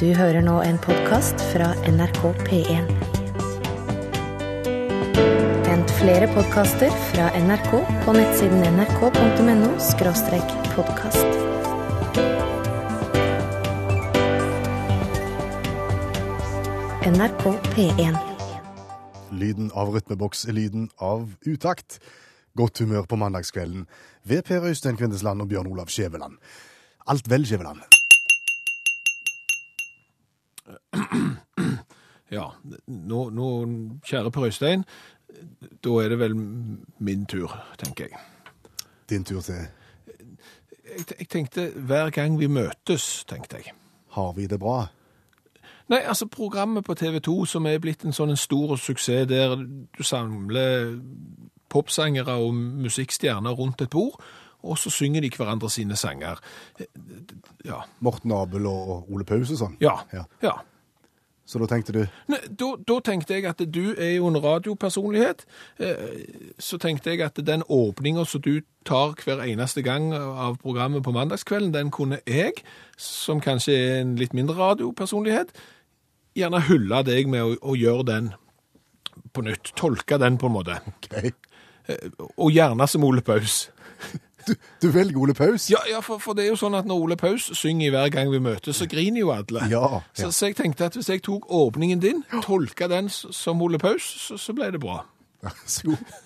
Du hører nå en podkast fra NRK P1. Vent flere podkaster fra NRK på nettsiden nrk.no podkast. NRK P1. Lyden av rytmeboks er lyden av utakt. Godt humør på mandagskvelden ved Per Øystein Kvindesland og Bjørn Olav Skjæveland. Alt vel, Skjæveland? Ja, nå, nå, kjære Per Øystein, da er det vel min tur, tenker jeg. Din tur til jeg. Jeg tenkte hver gang vi møtes, tenkte jeg. Har vi det bra? Nei, altså programmet på TV 2 som er blitt en sånn en stor suksess der du samler popsangere og musikkstjerner rundt et bord, og så synger de hverandre sine sanger. Ja. Morten Abel og Ole Paus og sånn? Ja. Ja. ja. Så da tenkte du Nei, da, da tenkte jeg at du er jo en radiopersonlighet. Eh, Så tenkte jeg at den åpninga som du tar hver eneste gang av programmet på mandagskvelden, den kunne jeg, som kanskje er en litt mindre radiopersonlighet, gjerne hylle deg med å, å gjøre den på nytt. Tolke den, på en måte. OK. Og gjerne som Ole Paus. Du, du velger Ole Paus? Ja, ja for, for det er jo sånn at når Ole Paus synger hver gang vi møtes, så griner jo alle. Ja, Så, ja. så jeg tenkte at hvis jeg tok åpningen din, tolka den som Ole Paus, så, så ble det bra. Vær så god.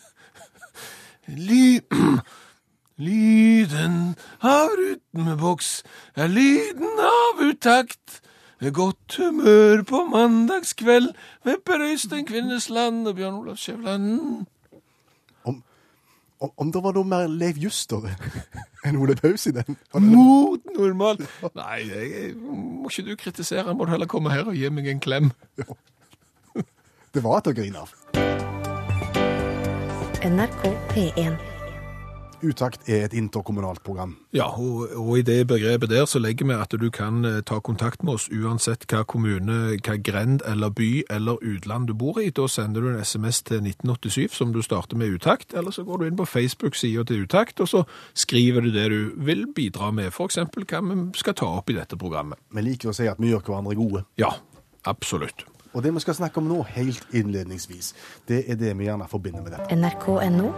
Ly lyden av rytmeboks er lyden av utakt. Godt humør på mandagskveld ved Per Øystein Kvinnesland og Bjørn Olav Skjævland. Om, det var noe mer Leiv Juster enn Ole Paus i den? Mot normal. Nei, jeg, må ikke du kritisere. Må du heller komme her og gi meg en klem. Det var til å grine av. NRK P1. Utakt er et interkommunalt program. Ja, og, og i det begrepet der så legger vi at du kan eh, ta kontakt med oss uansett hva kommune, hva grend eller by eller utland du bor i. Da sender du en SMS til 1987 som du starter med utakt, eller så går du inn på Facebook-sida til utakt, og så skriver du det du vil bidra med, f.eks. hva vi skal ta opp i dette programmet. Vi liker å si at vi gjør hverandre gode. Ja, absolutt. Og det vi skal snakke om nå, helt innledningsvis, det er det vi gjerne forbinder med dette. nrk.no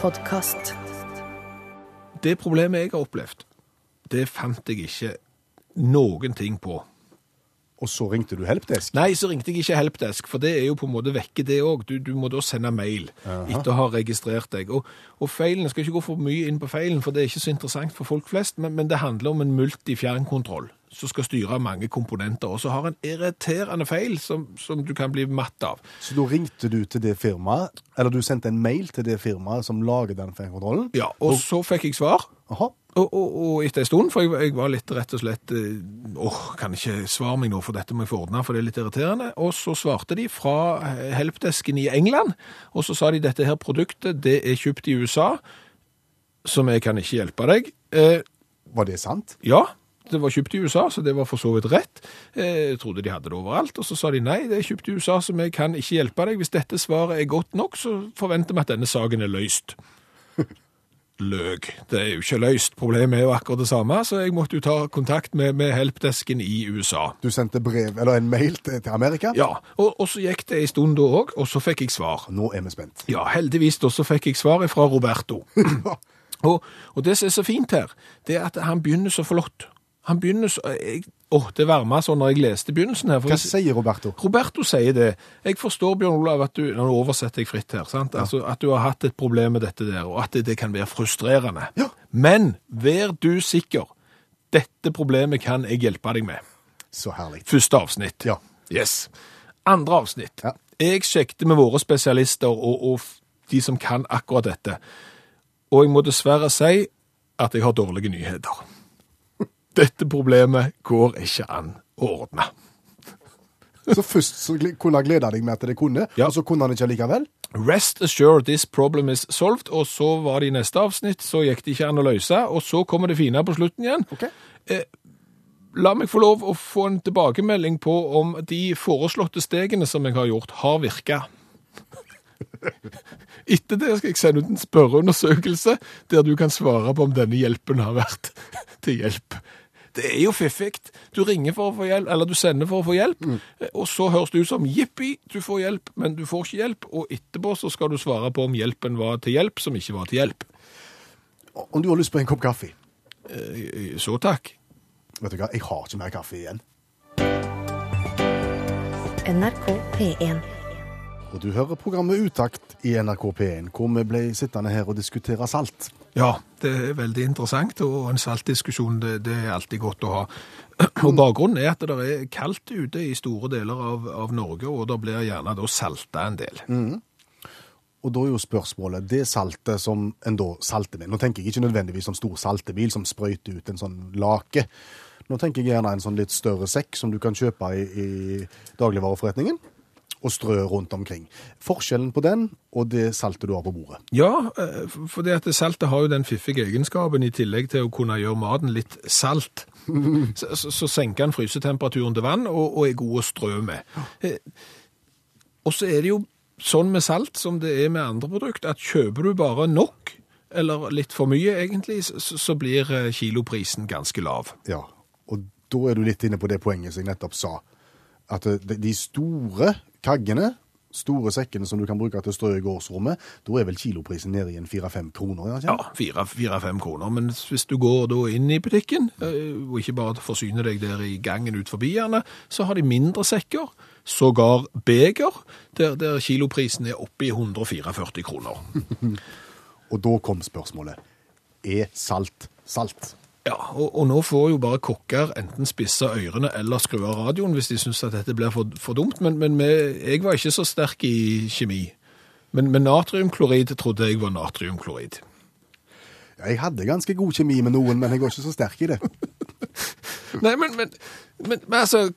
podkast. Det problemet jeg har opplevd, det fant jeg ikke noen ting på. Og så ringte du Helpdesk. Nei, så ringte jeg ikke Helpdesk, for det er jo på en måte vekke det òg. Du, du må da sende mail etter å ha registrert deg. Og, og feilen, jeg skal ikke gå for mye inn på feilen, for det er ikke så interessant for folk flest, men, men det handler om en multifjernkontroll som skal styre mange komponenter, og så har en irriterende feil som, som du kan bli matt av. Så da ringte du til det firmaet, eller du sendte en mail til det firmaet som lager den feilkontrollen? Ja, Og så fikk jeg svar. Aha. Og, og, og etter en stund, for jeg, jeg var litt rett og slett åh, Åh, kan ikke svare meg nå, for dette må jeg få ordna, for det er litt irriterende. Og så svarte de fra eh, helpdesken i England, og så sa de dette her produktet, det er kjøpt i USA, som jeg kan ikke hjelpe deg. Eh, Var det sant? ja, det var kjøpt i USA, så det var for så vidt rett. Eh, Jeg trodde de hadde det overalt, og så sa de nei, det er kjøpt i USA, så vi kan ikke hjelpe deg. Hvis dette svaret er godt nok, så forventer vi at denne saken er løst. Løg. Det er jo ikke løst. Problemet er jo akkurat det samme, så jeg måtte jo ta kontakt med, med helpdesken i USA. Du sendte brev, eller en mail til, til Amerika? Ja, og, og så gikk det en stund da òg, og så fikk jeg svar. Nå er vi spent. Ja, heldigvis da så fikk jeg svar fra Roberto. og, og det som er så fint her, det er at han begynner så flott. Han begynner så jeg, Åh, det varma sånn når jeg leste begynnelsen her. Hva jeg- sier Roberto? Roberto sier det. Jeg forstår, Bjørn Olav, at du Nå oversetter jeg fritt her. sant? Altså, At du har hatt et problem med dette der, og at det, det kan være frustrerende. Ja. Men vær du sikker. Dette problemet kan jeg hjelpe deg med. Så herlig. Første avsnitt. Ja. Yes. Andre avsnitt. Ja. Jeg sjekket med våre spesialister og, og de som kan akkurat dette. Og jeg må dessverre si at jeg har dårlige nyheter. Dette problemet går ikke an å ordne. Så først så kunne han glede deg med at det kunne, Ja. og så kunne han ikke likevel? Rest assured this problem is solved, og så var det i neste avsnitt, så gikk det ikke an å løse, og så kommer det fine på slutten igjen. Ok. La meg få lov å få en tilbakemelding på om de foreslåtte stegene som jeg har gjort, har virka. Etter det skal jeg sende ut en spørreundersøkelse der du kan svare på om denne hjelpen har vært til hjelp. Det er jo fiffig. Du ringer for å få hjelp, eller du sender for å få hjelp, mm. og så høres det ut som jippi, du får hjelp, men du får ikke hjelp, og etterpå så skal du svare på om hjelpen var til hjelp som ikke var til hjelp. Om du har lyst på en kopp kaffe Eh, Så takk. Vet du hva, jeg har ikke mer kaffe igjen. NRK P1. Og du hører programmet Utakt i NRK P1, hvor vi ble sittende her og diskutere salt. Ja, det er veldig interessant, og en saltdiskusjon det, det er alltid godt å ha. Og Bakgrunnen er at det er kaldt ute i store deler av, av Norge, og det blir gjerne da salta en del. Og da er jo spørsmålet, det saltet som en da salter med, nå tenker jeg ikke nødvendigvis som stor saltebil som sprøyter ut en sånn lake. Nå tenker jeg gjerne en sånn litt større sekk som du kan kjøpe i, i dagligvareforretningen, og strø rundt omkring. Forskjellen på den og det saltet du har på bordet. Ja, eh, for det at saltet har jo den fiffige egenskapen, i tillegg til å kunne gjøre maten litt salt, så, så, så senker den frysetemperaturen til vann og, og er god å strø med. Eh, Og så er det jo sånn med salt som det er med andre produkt, at kjøper du bare nok, eller litt for mye egentlig, så, så blir eh, kiloprisen ganske lav. Ja, og da er du litt inne på det poenget som jeg nettopp sa. At de store kaggene, store sekkene som du kan bruke til å strø i gårdsrommet, da er vel kiloprisen nede i en 4-5 kroner? er Ja, fire-fem kroner. Men hvis du går da inn i butikken, eh, og ikke bare forsyner deg der i gangen ut forbi gjerne, så har de mindre sekker, sågar beger, der, der kiloprisen er oppe i 144 kroner. Og da kom spørsmålet. Er salt salt? Ja, og, og nå får jo bare kokker enten spisse ørene eller skru av radioen hvis de syns at dette blir for, for dumt, men, men med, jeg var ikke så sterk i kjemi. Men, men natriumklorid trodde jeg var natriumklorid. Ja, Jeg hadde ganske god kjemi med noen, men jeg var ikke så sterk i det. Nei, men, men, men, altså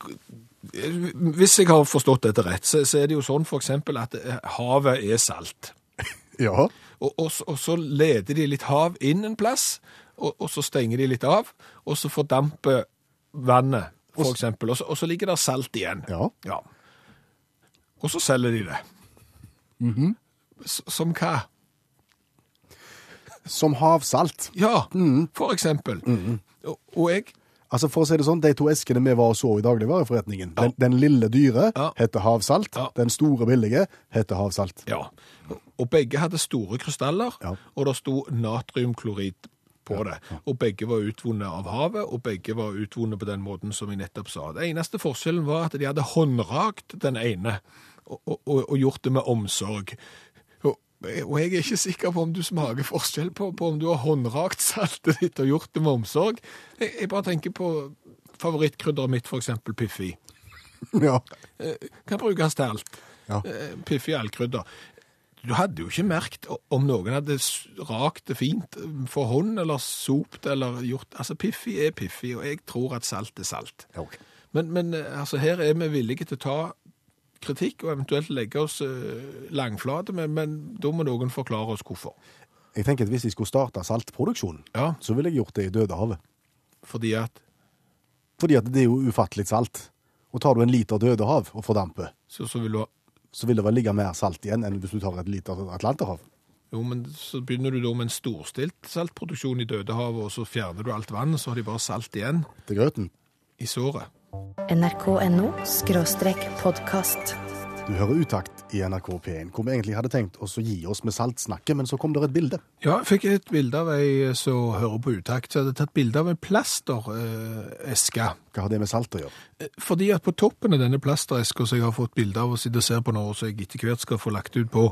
Hvis jeg har forstått dette rett, så, så er det jo sånn eksempel at eh, havet er salt. Ja, Og, og, og så leder de litt hav inn en plass, og, og så stenger de litt av, og så fordamper vannet, for eksempel. Og så, og så ligger det salt igjen. ja. Ja. Og så selger de det. S- Som hva? Som havsalt. Ja, for eksempel. Og, og jeg Altså For å si det sånn, de to eskene vi var og så i dagligvareforretningen, den, den lille dyre Ja. heter havsalt, Ja. den store billige heter havsalt. Ja. Og begge hadde store krystaller, Ja. og det sto natriumklorid på det. Og begge var utvunnet av havet, og begge var utvunnet på den måten som jeg nettopp sa. Den eneste forskjellen var at de hadde håndrakt den ene, og, og, og, gjort det med omsorg. Og, og jeg er ikke sikker på om du smaker forskjell på, på om du har håndrakt saltet ditt og gjort det med omsorg. Jeg, jeg bare tenker på favorittkrydderet mitt, eksempel Piffi. Ja. Eh, Kan brukes til alt. Ja. Eh, Piffi allkrydder. Du hadde jo ikke merkt om noen hadde rakt det fint for hånd, eller sopt, eller gjort Altså, Piffi er Piffi, og jeg tror at salt er salt. Okay. Men, men eh, altså, her er vi villige til å ta kritikk, og eventuelt legge oss eh, langflate, men, men da må noen forklare oss hvorfor. Jeg tenker at Hvis jeg skulle starte saltproduksjonen, Ja, så ville jeg gjort det i Dødehavet. fordi at Fordi at det er jo ufattelig salt. Og tar du en liter Dødehav og fordamper, så, så vil du ha så vil det vel ligge mer salt igjen enn hvis du tar et liter Atlanterhav. Jo, men så begynner du da med en storstilt saltproduksjon i Dødehavet, og så fjerner du alt vann, så har de bare salt igjen til grøten. i såret. NRK.no podkast. Du hører Utakt i NRK P1, hvor vi egentlig hadde tenkt oss å gi oss med saltsnakket, men så kom det et bilde. Ja, jeg fikk et bilde av ei som hører på utakt, så hadde tatt bilde av en plastereske. Hva har det med salt å gjøre? Fordi at på toppen av denne plastereska som jeg har fått bilde av og sitter og ser på nå, og som jeg etter hvert skal få lagt ut på,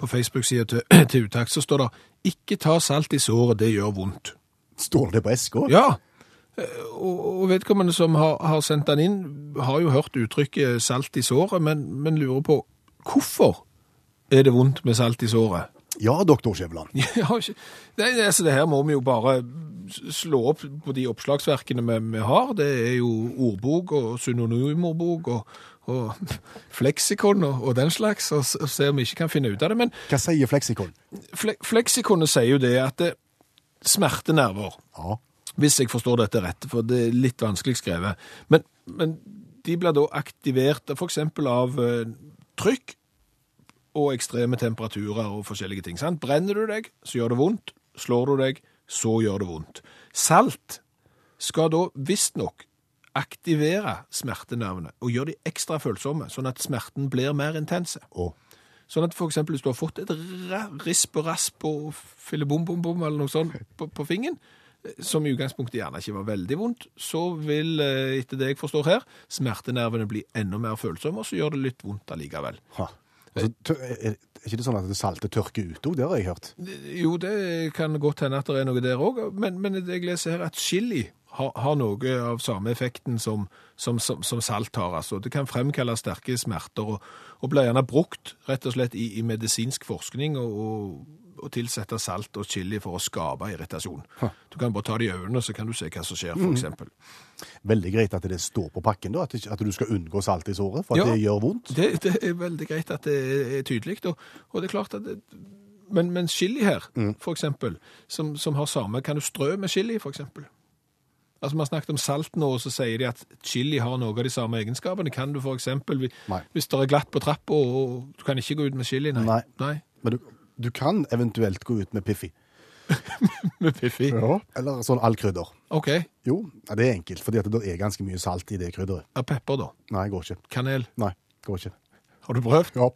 på Facebook-sida til, til utakt, så står det 'ikke ta salt i såret, det gjør vondt'. Står det på eska? Ja, eh, og, og vedkommende som har, har sendt den inn, har jo hørt uttrykket 'salt i såret', men, men lurer på hvorfor er det vondt med salt i såret? Ja, doktor Skjæveland. Ja, har altså det her må vi jo bare slå opp på de oppslagsverkene vi, vi har. Det er jo ordbok og synonymordbok og, og fleksikon og, og den slags, og, og se om vi ikke kan finne ut av det. Men Hva sier fleksikon? fle, fleksikonet sier jo det at det smertenerver, Ja. Hvis jeg forstår dette rett, for det er litt vanskelig skrevet. Men, men de blir da aktivert eksempel av eh, trykk og ekstreme temperaturer og forskjellige ting. Sant? Brenner du deg, så gjør det vondt. Slår du deg, så gjør det vondt. Salt skal da visstnok aktivere smertenervene og gjøre de ekstra følsomme, sånn at smerten blir mer intense. Oh. Sånn at eksempel hvis du har fått et risp og rasp og fillebom-bom-bom eller noe sånt på, på fingeren, som i utgangspunktet gjerne ikke var veldig vondt, så vil, eh, etter det jeg forstår her, smertenervene bli enda mer følsomme, og så gjør det litt vondt allikevel. ha. Altså, er, ikke det sånn at det saltet tørker ut òg? Det har jeg hørt. Jo, det kan godt hende at det er noe der òg, men, men jeg leser her at chili har, har noe av samme effekten som, som, som, som salt har. Altså. Det kan fremkalle sterke smerter, og, og blir gjerne brukt rett og slett i, i medisinsk forskning og, og, og tilsette salt og chili for å skape irritasjon. Du kan bare ta det i øynene, så kan du se hva som skjer, for eksempel. Veldig greit at det står på pakken, da, at, du skal unngå salt i såret, for at Ja. det gjør vondt. Det, det er veldig greit at det er- tydelig, og, og det er klart at det, men, men chili her, for eksempel, som, som har samme, kan du strø med chili, eksempel? Altså, man har snakket om salt nå, og så sier de at chili har noe av de samme egenskapene. Kan du eksempel, hvis det er glatt på trappa, og du kan ikke gå ut med chili, nei. Nei. nei. Men du, du kan eventuelt gå ut med Piffi. Med Piffi. Eller sånn allkrydder. Ok. Jo, ja, det er enkelt, fordi at det er ganske mye salt i det krydderet. Ja, pepper da. Nei, går ikke. Kanel. Nei, går ikke. Har du prøvd? Ja.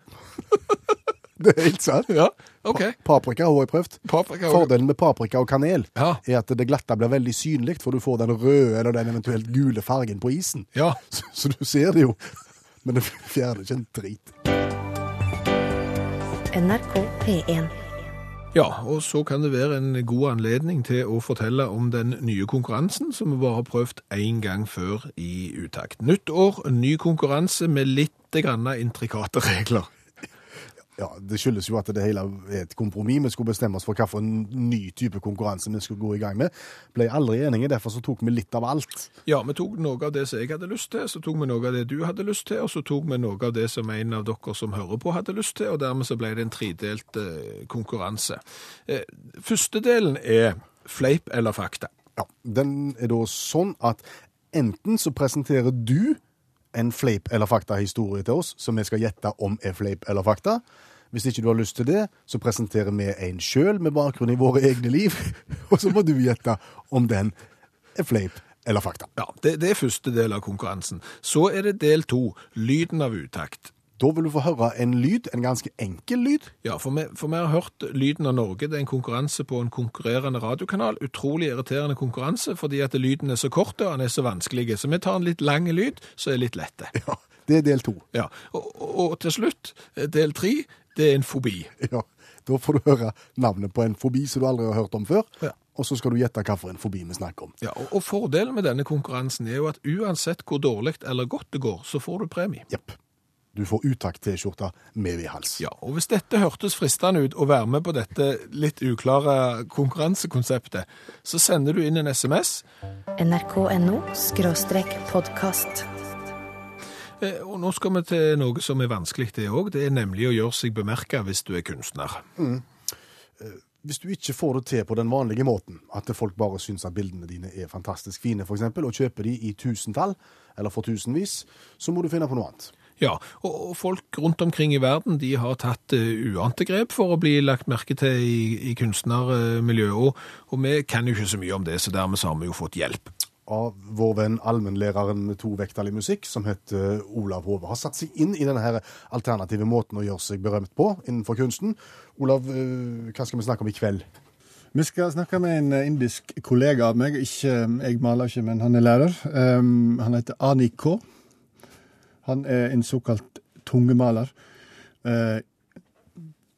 det er helt sant. Ja. Ok. Paprika har jeg prøvd. Paprika. Fordelen med paprika og kanel Ja. er at det glatte blir veldig synlig, for du får den røde eller den eventuelt gule fargen på isen. Ja. Så, så du ser det jo, men det fjerner ikke en drit. NRK P1. Ja, og så kan det være en god anledning til å fortelle om den nye konkurransen som vi bare har prøvd én gang før i utakt. Nytt år, ny konkurranse med litt grann intrikate regler. Ja, Det skyldes jo at det hele er et kompromiss. Vi skulle bestemme oss for hvilken ny type konkurranse vi skulle gå i gang med. Ble aldri enige, derfor så tok vi litt av alt. Ja, vi tok noe av det som jeg hadde lyst til, så tok vi noe av det du hadde lyst til, og så tok vi noe av det som en av dere som hører på hadde lyst til, og dermed så ble det en tredelt eh, konkurranse. Eh, første delen er fleip eller fakta. Ja, Den er da sånn at enten så presenterer du en fleip eller fakta-historie til oss, som vi skal gjette om er fleip eller fakta. Hvis ikke du har lyst til det, så presenterer vi en sjøl med bakgrunn i våre egne liv, og så må du gjette om den er fleip eller fakta. Ja, det, det er første del av konkurransen. Så er det del to, lyden av utakt. Da vil du få høre en lyd, en ganske enkel lyd. Ja, for vi, for vi har hørt Lyden av Norge. Det er en konkurranse på en konkurrerende radiokanal. Utrolig irriterende konkurranse, fordi at lyden er så kort og den er så vanskelig. Så vi tar en litt lang lyd, så er litt lette. Ja, Det er del to. Ja, og, og, til slutt, del tre, det er en fobi. Ja, Da får du høre navnet på en fobi som du aldri har hørt om før, Ja. og så skal du gjette hvilken fobi vi snakker om. Ja, og, og fordelen med denne konkurransen er jo at uansett hvor dårlig eller godt det går, så får du premie. Jepp. Du får utakt-T-skjorta med i hals. Ja, og hvis dette hørtes fristende ut å være med på dette litt uklare konkurransekonseptet, så sender du inn en SMS, NRK.no podkast. Eh, Og nå skal vi til noe som er vanskelig det òg. Det er nemlig å gjøre seg bemerka hvis du er kunstner. Hvis du ikke får det til på den vanlige måten, at folk bare syns at bildene dine er fantastisk fine, f.eks., og kjøper de i tusentall, eller for tusenvis, så må du finne på noe annet. Ja, og, folk rundt omkring i verden de har tatt uh, uante grep for å bli lagt merke til i, i kunstnermiljøet. Og, og vi kan jo ikke så mye om det, så dermed så har vi jo fått hjelp. Av vår venn allmennlæreren med to vekttall i musikk, som heter Olav Hove, har satt seg inn i denne her alternative måten å gjøre seg berømt på innenfor kunsten. Olav, eh, hva skal vi snakke om i kveld? Vi skal snakke med en eh, indisk kollega av meg. Ikke, jeg maler ikke, men han er lærer. Um, han heter Ani K. Han er en såkalt tungemaler. Eh,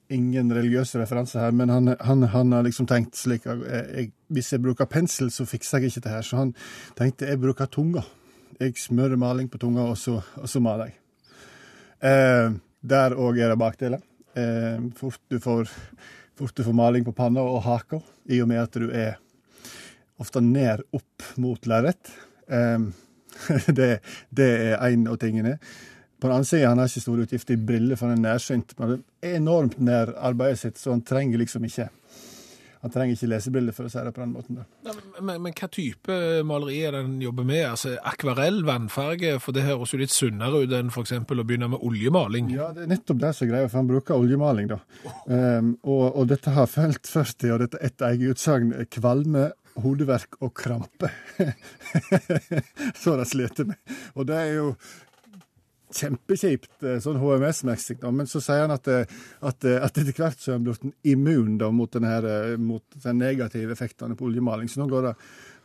ingen religiøse referanser her, men han, han, han har liksom tenkt slik jeg, hvis jeg bruker pensel, så fikser jeg ikke det her. Så han tenkte jeg bruker tunga. Jeg smører maling på tunga, og så, og så maler jeg. Eh, der òg er det bakdeler. Eh, fort, du får, fort du får maling på panna og haka, i og med at du er ofte ned opp mot lerret. Eh, det, det er en av tingene. På den andre side, han har ikke store utgifter i briller, for han er nærsynt. Men det er enormt nær arbeidet sitt, så han trenger liksom ikke han trenger ikke lesebriller, for å si det på den måten. Ja, men, men, hva type maleri er det den jobber med? Altså Akvarell, vannfarge, for det høres jo litt sunnere ut enn f.eks. å begynne med oljemaling. Ja, det er nettopp det som er greia, for han bruker oljemaling, da. Um, og, og dette har felt først og dette etter eget utsagn, kvalme hodeverk og krampe. så de slitt med. Og det er jo kjempekjipt eh, sånn HMS-messig, men så sier han at, eh, at, eh, at etter hvert så er han blitt immun da, mot, denne, mot de negative effektene på oljemaling. Så nå går det,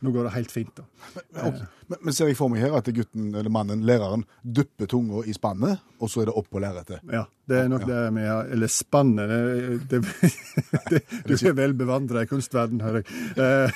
nå går det helt fint. da. Men, men, men ser jeg for meg her at gutten, eller mannen, læreren, dupper tunga i spannet, og så er det opp på lerretet? Ja, det er nok det vi har Eller spannet. Det, det, du er vel bevandra i kunstverden, hører jeg. Eh,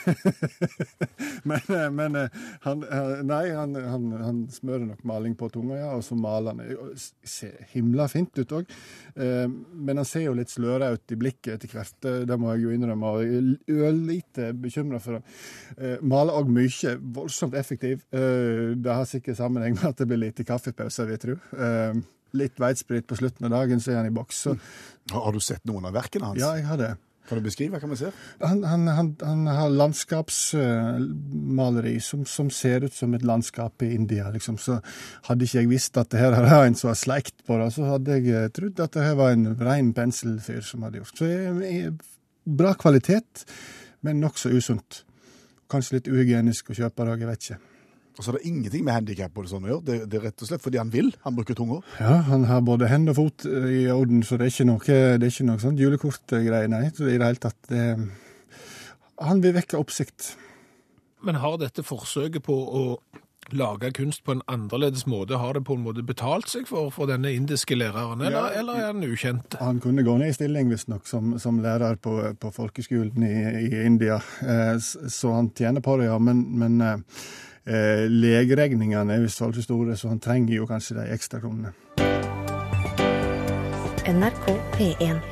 men, men han, nei, han, han, han, smører nok maling på tunga, ja, og så maler han. Ser himla fint ut òg. Men han ser jo litt sløra ut i blikket etter hvert, det må jeg jo innrømme. Og ørlite bekymra for han. Maler òg mye, voldsomt effektiv. Det har sikkert sammenheng med at det blir lite kaffepauser, vil jeg tro litt veitsprit på slutten av dagen, så er han i boks. Så. Har du sett noen av verkene hans? Ja, jeg har det. Kan du beskrive? Hva kan vi se? Han, han, han, han har landskapsmaleri som, som, ser ut som et landskap i India, liksom. Så hadde ikke jeg visst at det her var en som har sleikt på det, så hadde jeg trodd at det her var en rein penselfyr som hadde gjort. Så bra kvalitet, men nokså usunt. Kanskje litt uhygienisk å kjøpe det, jeg vet ikke. Og så er det ingenting med handikap og sånn å gjøre. Det, det, er rett og slett fordi han vil. Han bruker tunga. Ja, han har både hend og fot i orden, så det er ikke noe, det er ikke noe sånt julekortgreie, nei. I det hele tatt. Det, han vil vekke oppsikt. Men har dette forsøket på å lage kunst på en annerledes måte, har det på en måte betalt seg for, for denne indiske læreren, eller, ja, eller er han ukjent? Han kunne gå ned i stilling, visstnok, som, som lærer på, på folkeskolen i, i India, eh, så han tjener på det, ja. Men, men eh, eh, legeregningene er visst altfor store, så han trenger jo kanskje de ekstra kronene. NRK P1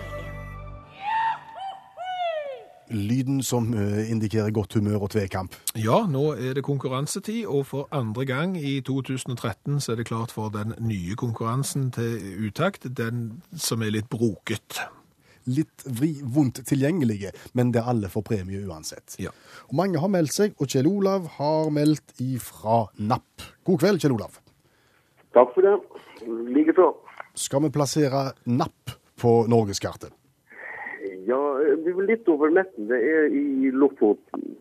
Lyden som eh, indikerer godt humør og tvekamp. Ja, nå er det konkurransetid, og for andre gang i 2013 så er det klart for den nye konkurransen til utakt, den som er litt broket litt vri, vondt tilgjengelige, men der alle får premie uansett. Ja. Og Mange har meldt seg, og Kjell Olav har meldt ifra Napp. God kveld, Kjell Olav. Takk for det. Likeså. Skal vi plassere Napp på norgeskartet? Ja, det er litt over midten. Det er i Lofoten.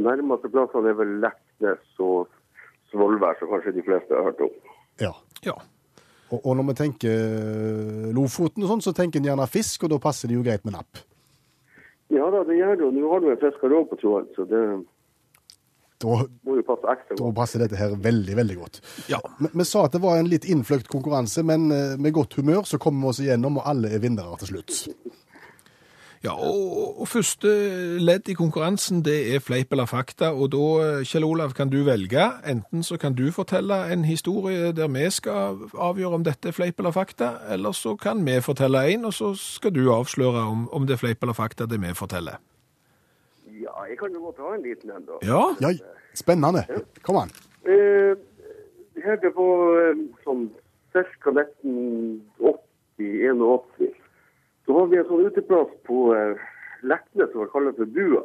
Nærmeste plassene er vel Leknes og Svolvær, som kanskje de fleste har hørt om. Ja. ja. Og, og, når vi tenker eh, Lofoten og sånn, så tenker en gjerne fisk, og da passer det jo greit med napp. Ja da, det gjør det. Og nå har du en fisker òg på tråden, så det da, må jo passe ekstra godt. Da passer dette her veldig, veldig godt. Ja. Vi, vi sa at det var en litt innfløkt konkurranse, men eh, med godt humør så kommer vi oss igjennom, og alle er vinnere til slutt. Ja, og, og, første ledd i konkurransen det er fleip eller fakta. Og da, Kjell Olav, kan du velge. Enten så kan du fortelle en historie der vi skal avgjøre om dette er fleip eller fakta, eller så kan vi fortelle en, og så skal du avsløre om, om det er fleip eller fakta det vi forteller. Ja, jeg kan jo godt ha en liten en, da. Ja? ja spennende. Kom an. Eh, her det på eh, sånn ca. 1980-81. Så har vi en sånn uteplass på eh, Leknes som var kalt for Bua.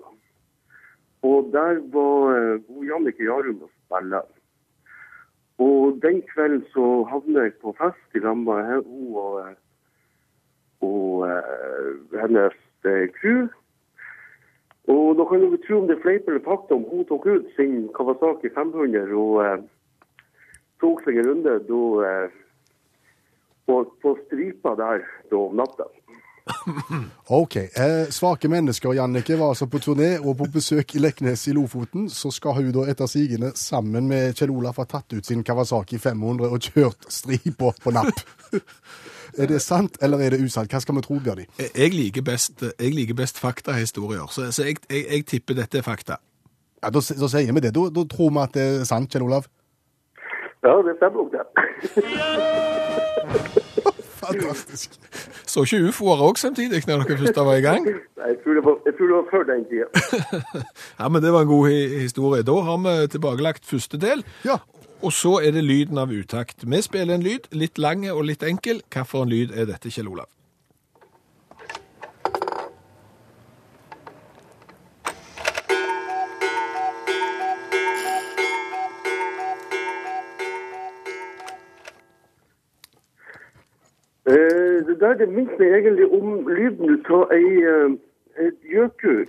Og der var eh, Jannicke Jarum og spille. Og den kvelden så havnet jeg på fest i lag med henne og, eh, og hennes crew. Og da kan du tro om det er fleip eller fakta om hun tok ut sin Kawasaki 500 og eh, tok seg en runde da eh, på, på stripa der da om natta. OK. Eh, svake mennesker, Jannike, var altså på turné og på besøk i Leknes i Lofoten. Så skal hun da etter sigende sammen med Kjell Olaf ha tatt ut sin Kawasaki 500 og kjørt stripa på napp. er det sant, eller er det usant? Hva skal vi tro, Bjørni? Jeg liker best, jeg liker best faktahistorier, så, så jeg, jeg, jeg, tipper dette er fakta. Ja, Da, da sier vi det. Da, da tror vi at det er sant, Kjell Olav? Ja, det stemmer nok, det. Fantastisk. Så ikke ufoer òg samtidig, når dere først var i gang? Jeg tror det var, jeg tror det var før den tida. ja, men det var en god historie. Da har vi tilbakelagt første del. Ja. Og så er det lyden av utakt. Vi spiller en lyd, litt lang og litt enkel. Hvilken lyd er dette, Kjell Olav? Det der det minner meg egentlig om lyden av ei, eh, gjøkur.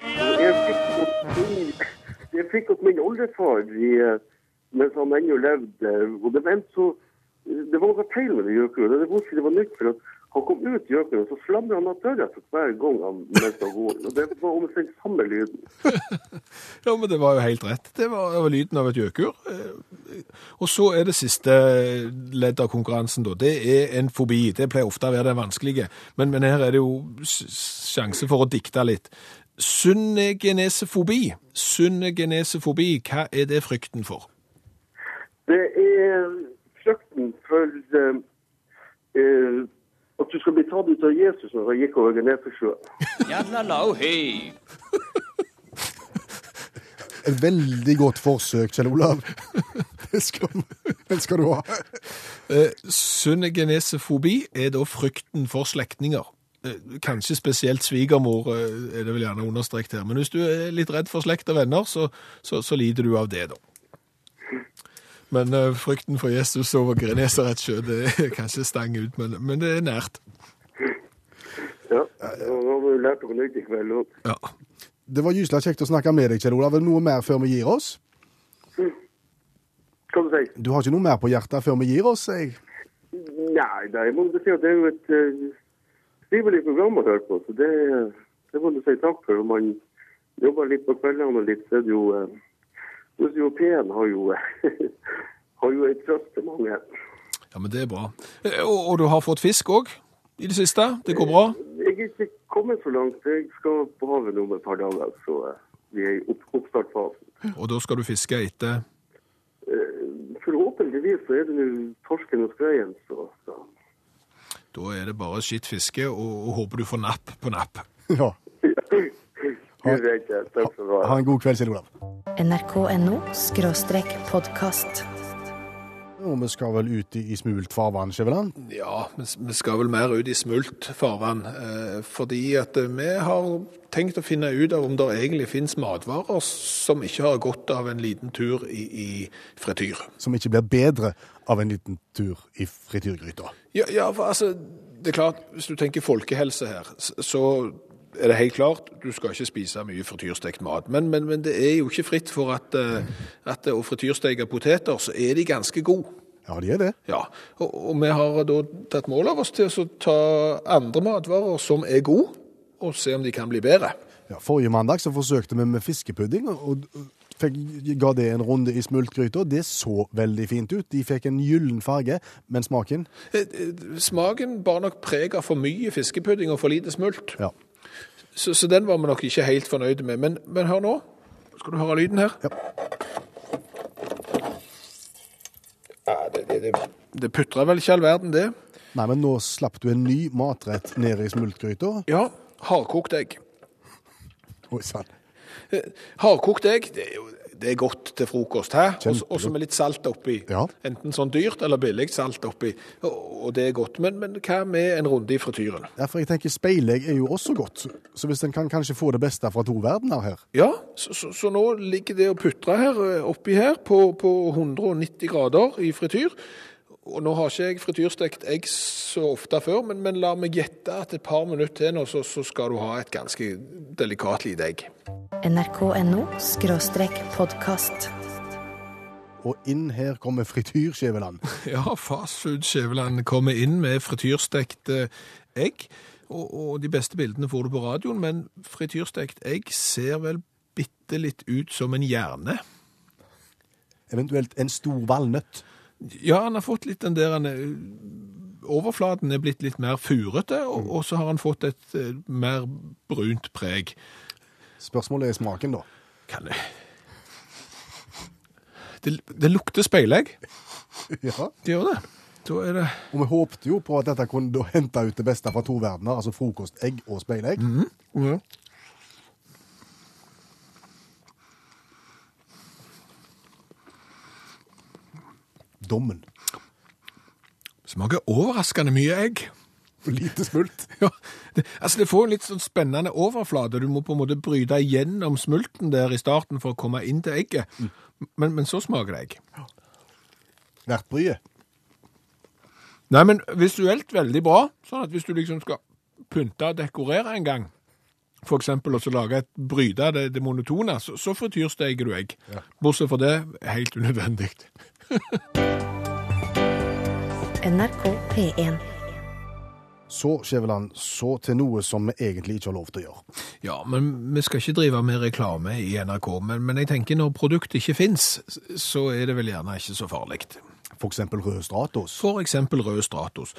Jeg fikk opp min oldefar i, eh, mens han ennå levde. Og det, var en så, det var noe feil med det gjøkuret. Det var ikke det var nytt, for at han kom ut i gjøkuret, og så slamret han av døra for hver gang han møtte. Og det var omtrent samme lyden. Ja, men det var jo helt rett. Det var, det var lyden av et gjøkur. Eh, Og så er det siste ledd av konkurransen, da. Det er en fobi. Det pleier ofte å være det vanskelige. Men, men her er det jo sjanse for å dikte litt. Synnegenesefobi. Synnegenesefobi, hva er det frykten for? Det er frykten for uh, eh, at du skal bli tatt ut av Jesus når han gikk over. Et veldig godt forsøk, Kjell Olav. Det skal, det skal du ha. Eh, Synnegenesefobi er da frykten for slektninger. Eh, Kanskje spesielt svigermor, eh, er det vel gjerne understrekt her. Men hvis du er litt redd for slekt og venner, så, så, så lider du av det, da. Men uh, frykten for Jesus over Genesaret sjø, det er kanskje stang ut, men, men det er nært. Ja, nå har vi lært noe nytt i kveld òg. Ja. Det var gyselig kjekt å snakke med deg, Kjell Olav. Er det noe mer før vi gir oss? Hva du sier Du har ikke noe mer på hjertet før vi gir oss? Jeg. Nei, nei, jeg må si at det er jo et uh, trivelig program å høre på, så det, det må du si takk for. Om man jobber litt på kveldene og litt, så er det jo uh, jo P1 har jo, har jo et trøst til mange. ja, men det er bra. Eh, Og, og du har fått fisk òg i det siste? Det går bra? Jeg er ikke kommet så langt. Jeg skal på havet nå om et par dager, så uh, vi er i opp oppstartfasen. Og da skal du fiske etter forhåpentligvis så er det nå torsken og skreien, så, så. Da er det bare skitt fiske, og, og håper du får napp på napp. Ja. Greit, ja. Takk skal du ha. Ha en god kveld, Kjell Olav. nrk.no podkast. Og vi skal vel ut i, i smult farvann, Skjæveland? Ja, vi skal vel mer ut i smult farvann, eh, fordi at eh, vi har tenkt å finne ut av om det egentlig finnes matvarer som ikke har gått av en liten tur i, i frityr. Som ikke blir bedre av en liten tur i frityrgryta. Ja, ja, for altså, det er klart, hvis du tenker folkehelse her, så er det helt klart, du skal ikke spise mye frityrstekt mat. Men, men, men det er jo ikke fritt for at, eh, at å frityrsteke poteter, så er de ganske gode. Ja, de er det. Ja, og, og vi har da tatt mål av oss til å ta andre matvarer som er gode, og se om de kan bli bedre. Ja, forrige mandag så forsøkte vi med fiskepudding, og fikk, ga det en runde i smultgryta. Det så veldig fint ut. De fikk en gyllen farge, men smaken Eh, eh, Smaken bar nok preg av for mye fiskepudding og for lite smult. Ja. Så, så den var vi nok ikke helt fornøyde med. Men, men hør nå. Skal du høre lyden her? Ja. Ja, det, det, det, det putrer vel ikke all verden, det. Nei, men nå slapp du en ny matrett ned i smultgryta. Ja, hardkokt egg. Oi sann. Eh, Hardkokt egg, det er jo det er godt til frokost, hæ? Også- så med litt salt oppi. Ja. Enten sånn dyrt eller billig salt oppi. Og, og det er godt. Men, men hva med en runde i frityren? Ja, for jeg tenker speilegg er jo også godt. Så- hvis en kan kanskje få det beste fra to verdener her Ja, så, så, så nå ligger det og putrer her, eh, oppi her på, på 190 grader i frityr. Og nå har ikke jeg frityrstekt egg så ofte før, men, men la meg gjette at et par minutter til nå, så, så skal du ha et ganske delikat lite egg. nrk.no podkast. Og inn her kommer frityrskjeveland. Ja, Fastfood Skjæveland kommer inn med frityrstekt eh, egg. Og, og de beste bildene får du på radioen, men frityrstekt egg ser vel bitte litt ut som en hjerne. Eventuelt en stor valnøtt. Ja, han har fått litt den der han er- Overflaten er blitt litt mer furete, og, og så har han fått et eh, mer brunt preg. Spørsmålet er smaken, da. Kan det Det, det lukter speilegg. Ja. Det gjør det. Da er det Og vi håpte jo på at dette kunne da hente ut det beste fra to verdener, altså frokost, egg og speilegg. ja. Dommen. Smaker overraskende mye egg. For lite smult. Ja, det, altså det får en litt sånn spennende overflate. Du må på en måte bryte gjennom smulten der i starten for å komme inn til egget. Men, men så smaker det egg. Verdt bryet. Nei, men visuelt veldig bra. Sånn at hvis du liksom skal pynte og dekorere en gang, for eksempel å så lage et bryte det, det monotone, så, så frityrsteker du egg. Bortsett fra det, helt unødvendig. NRK P1. Så, Skjæveland, så til noe som vi egentlig ikke har lov til å gjøre. Ja, men vi skal ikke drive med reklame i NRK, men, men jeg tenker når produktet ikke fins, så er det vel gjerne ikke så farlig. For eksempel rød Stratos. For eksempel rød Stratos.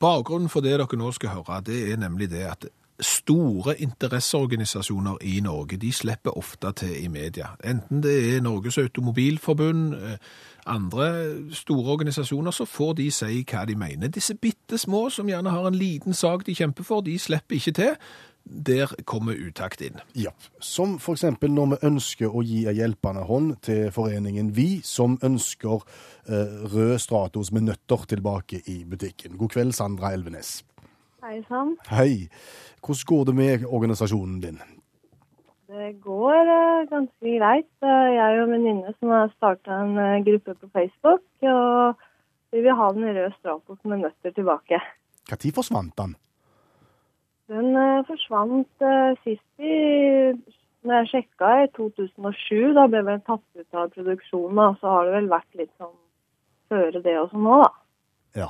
Bakgrunnen for det dere nå skal høre, det er nemlig det at store interesseorganisasjoner i Norge, de slipper ofte til i media. Enten det er Norges Automobilforbund, eh, andre store organisasjoner, så får de si hva de mener. Disse bitte små som gjerne har en liten sak de kjemper for, de slipper ikke til. Der kommer utakt inn. Ja, som eksempel når vi ønsker å gi en hjelpende hånd til foreningen Vi, som ønsker eh, rød Stratos med nøtter tilbake i butikken. God kveld, Sandra Elvenes. Hei sann. Hei. Hvordan går det med organisasjonen din? Det går eh, ganske greit. Eh, Jeg og en venninne som har starta en eh, gruppe på Facebook. Og vi vil ha den røde Stratos med nøtter tilbake. Når forsvant den? Den forsvant sist i når jeg sjekka i 2007. Da ble den tatt ut av produksjonen. Da. Så har det vel vært litt sånn føre det også nå, da. Ja.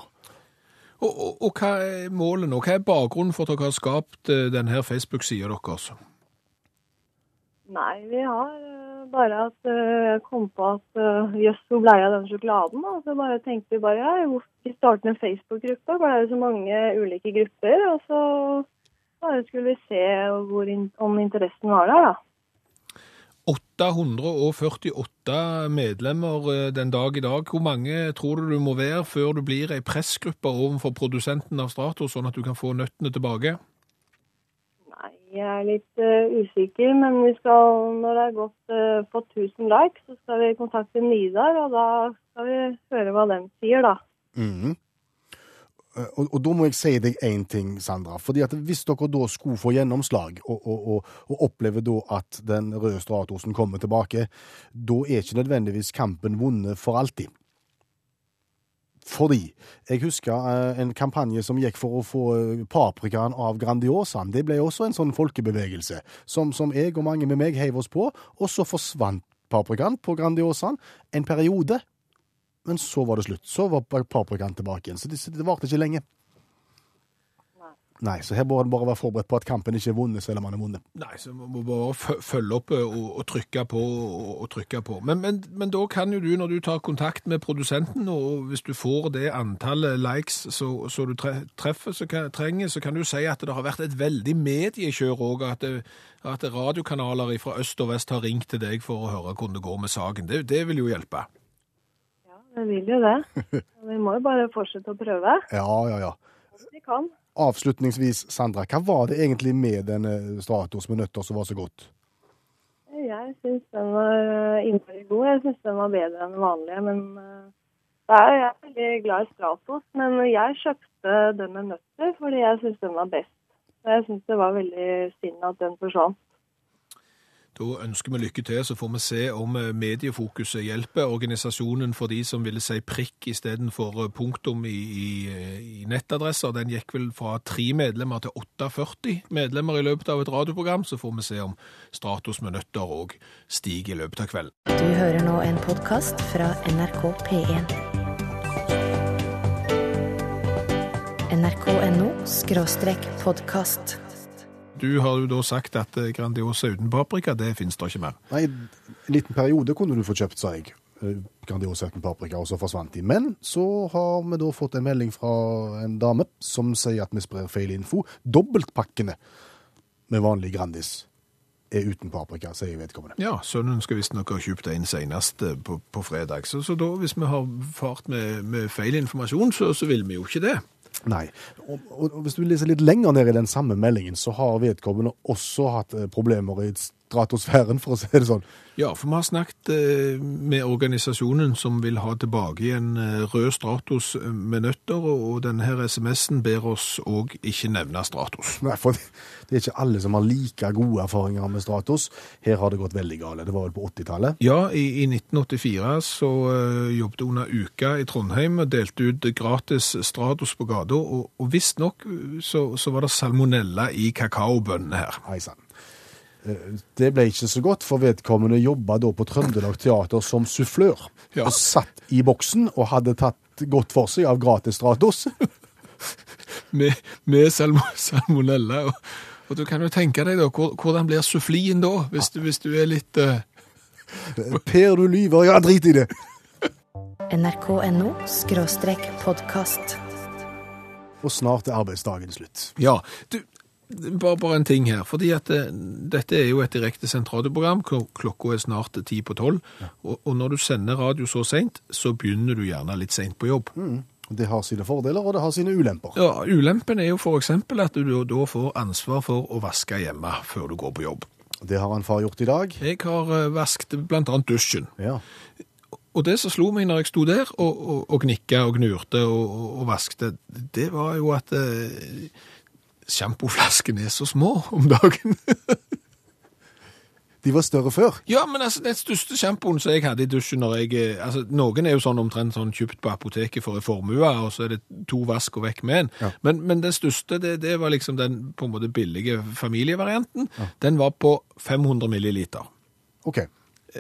Og, og, og hva er målet nå? Hva er bakgrunnen for at dere har skapt eh, denne Facebook-sida deres? Nei, vi har eh, bare at eh, jeg kom på at jøss, hvor ble av den sjokoladen? Og Så bare tenkte vi bare ja, hvorfor ikke starte en Facebook-gruppe? For det er jo så mange ulike grupper. Og så bare skulle vi se hvor om interessen var der, da. 848 medlemmer eh, den dag i dag. Hvor mange tror du du må være før du blir ei pressgruppe overfor produsenten av Stratos, sånn at du kan få nøttene tilbake? Nei, jeg er litt uh, usikker, men vi skal, når det er gått uh, på 1000 likes, så skal vi kontakte Nidar, og da skal vi høre hva den sier, da. Mhm. Eh, Og, og da må jeg si deg én ting, Sandra. fordi at Hvis dere da skulle få gjennomslag, og, og, og opplever da at den røde Stratosen kommer tilbake, da er ikke nødvendigvis kampen vunnet for alltid. Fordi jeg husker eh, en kampanje som gikk for å få eh, paprikaen av Grandiosaen. Det ble også en sånn folkebevegelse som, som jeg og mange med meg heiv oss på, og så forsvant paprikaen på Grandiosaen en periode. Men så var det slutt. Så var paprikaen tilbake igjen. Så det, det varte ikke lenge. Nei. Så her bør en bare være forberedt på at kampen ikke er vunnet, selv om han er vunnet. Nei, så må må bare følge opp eh, og, og trykke på og, og trykke på. Men, men, men da kan jo du, når du tar kontakt med produsenten, og hvis du får det antallet likes så du tre, treffer, så kan, trenger, så kan du si at det har vært et veldig mediekjør òg, at, det- at radiokanaler fra øst og vest har ringt til deg for å høre hvordan det går med saken. Det, det vil jo hjelpe. Det vil jo det. Vi må jo bare fortsette å prøve. Ja, ja, ja. Vi kan. Avslutningsvis, Sandra, hva var det egentlig med denne Stratos med nøtter som var så godt? Jeg syns den var eh, innmari god. Jeg syns den var bedre enn den vanlige. Men eh, er, jeg er veldig glad i Stratos. Men jeg kjøpte den med nøtter fordi jeg syns den var best. Jeg syns det var veldig synd at den forsvant. Da ønsker vi lykke til, så får vi se om eh, mediefokuset hjelper organisasjonen for de som ville si prikk istedenfor eh, punktum i, i, eh, i nettadresser. Den gikk vel fra tre medlemmer til 48 medlemmer i løpet av et radioprogram. Så får vi se om Stratos med nøtter òg stiger i løpet av kvelden. Du hører nå en podkast fra NRK P1. nrk.no podkast. Du har jo da sagt at eh, Grandiosa uten paprika, det finnes det ikke mer. Nei, en liten periode kunne du få kjøpt, sa jeg. eh, Grandiosa uten paprika, og så forsvant de. Men så har vi da fått en melding fra en dame som sier at vi sprer feil info. Dobbeltpakkene med vanlig Grandis er uten paprika, sier vedkommende. Ja, sønnen skal visstnok ha kjøpt en senest eh, på, på fredag. Så, så da, hvis vi har fart med, med feil informasjon, så, så vil vi jo ikke det. Nei. Og, og, hvis du leser litt lenger ned i den samme meldingen, så har vedkommende også hatt eh, problemer i stratosfæren, for å si det sånn. Ja, for vi har snakket eh, med organisasjonen som vil ha tilbake igjen eh, rød Stratos eh, med nøtter, og, denne her SMS-en ber oss òg ikke nevne Stratos. Nei, for det er ikke alle som har like gode erfaringer med Stratos. Her har det gått veldig galt. Det var vel på 80-tallet. Ja, i, i 1984 så jobbet en Uka i Trondheim og delte ut gratis Stratos på gata, og, og visstnok så, så var det salmonella i kakaobønnene her. Hei sann. Det ble ikke så godt, for vedkommende jobba da på Trøndelag Teater som sufflør. Ja. Og satt i boksen og hadde tatt godt for seg av gratis Stratos. Med, med salmo, salmonella. Og, og du kan jo tenke deg da, hvordan blir sufflien da, hvis du, hvis du er litt uh... Per, du lyver. Ja, drit i det. nrk.no podkast. Og snart er arbeidsdagen slutt. Ja, du, bare, bare en ting her, fordi at det, dette er jo et direkte sentralprogram, klokka er snart ti på tolv, og, og når du sender radio så sent, så begynner du gjerne litt sent på jobb. Det har sine fordeler, og det har sine ulemper. Ja, ulempen er jo eksempel at du da- får ansvar for å vaske hjemme før du går på jobb. Det har han far gjort i dag. Jeg har eh, vasket annet dusjen, Ja. og det som slo meg når jeg sto der og, og, og knikka og gnurte og, og, og vaskte, det var jo at eh, sjampoflaskene er så små om dagen. De var større før. Ja, men altså, den største sjampoen som jeg hadde i dusjen når jeg eh, altså, Noen er jo sånn omtrent sånn kjøpt på apoteket for en formue, og så er det to vask og vekk med en. Ja. Men, men den største, det, det var liksom den på en måte billige familievarianten. Den var på 500 milliliter. OK.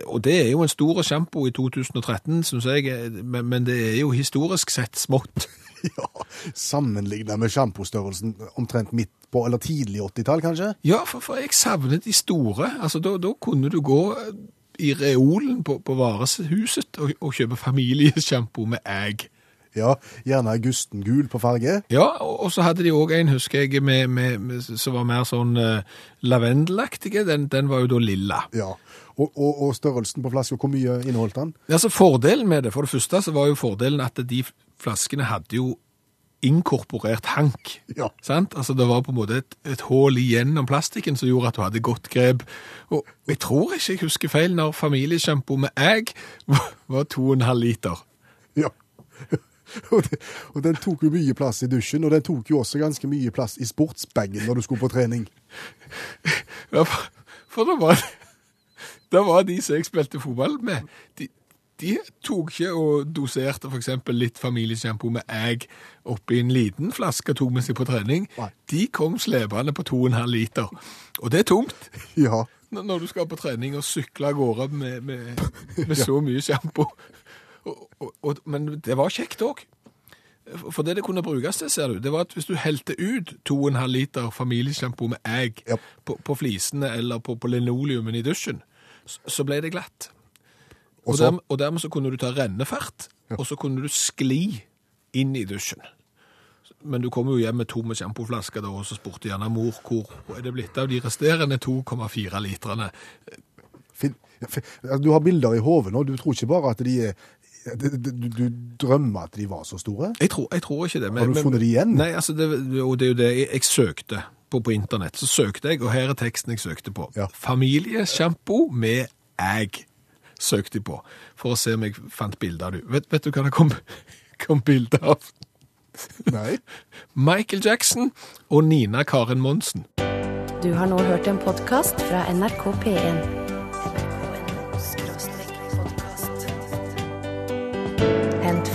Og det er jo en stor sjampo i 2013, syns jeg, eh, men, men det er jo historisk sett smått. Ja, Sammenligna med sjampostørrelsen omtrent midt på, eller tidlig 80-tall, kanskje? Ja, for, for jeg savnet de store. Altså, da, da kunne du gå eh, i reolen på, på varehuset og, og kjøpe familiesjampo med egg. Ja, Gjerne augustengul på farge. Ja, og så hadde de òg en, husker jeg, med, med, med, som var mer sånn uh, lavendelaktig. Den, den var jo da lilla. Ja. Og, og, og størrelsen på flaska, hvor mye inneholdt den? Ja, så Fordelen med det, for det første så var jo fordelen at de flaskene hadde jo inkorporert hank. Ja. Sant? Altså Det var på en måte et, et hull igjennom plastikken som gjorde at du hadde godt grep. Og jeg tror ikke jeg husker feil når familiesjampo med egg var 2,5 liter. Ja. Og, det, og den tok jo mye plass i dusjen, og den tok jo også ganske mye plass i sportsbagen når du skulle på trening. Ja, for, for det var det var de som jeg spilte fotball med. De, de tok ikke og doserte eksempel litt familiesjampo med egg oppi en liten flaske og tok med seg på trening. Nei. De kom slepende på 2,5 liter. Og det er tungt Ja. når du skal på trening og sykle av gårde med, med, med så mye sjampo. Og, og, og, men det var kjekt òg. For det det kunne brukes til, ser du, det var at hvis du helte ut 2,5 liter familiesjampo med egg yep. på, på flisene eller på, på linoleumen i dusjen, så, så ble det glatt. Og, dermed, og dermed så kunne du ta rennefart, og så kunne du skli inn i dusjen. Men du kom jo hjem med tomme sjampoflasker, og så spurte gjerne mor hvor er det blitt av de resterende 2,4 litrene. Fin, fin, du har bilder i hodet nå. Du tror ikke bare at de er ja, du, du drømmer at de var så store? Jeg tror, jeg tror ikke det. Har du funnet de igjen? Nei, altså, det, og det er jo det jeg, jeg søkte på på internett. Så søkte jeg, og her er teksten jeg søkte på. Ja. Familiesjampo med egg søkte jeg på, for å se om jeg fant bilder av det. Vet, vet du hva det kom, kom bilde av? Nei. Michael Jackson og Nina Karin Monsen. Du har nå hørt en podkast fra NRK P1.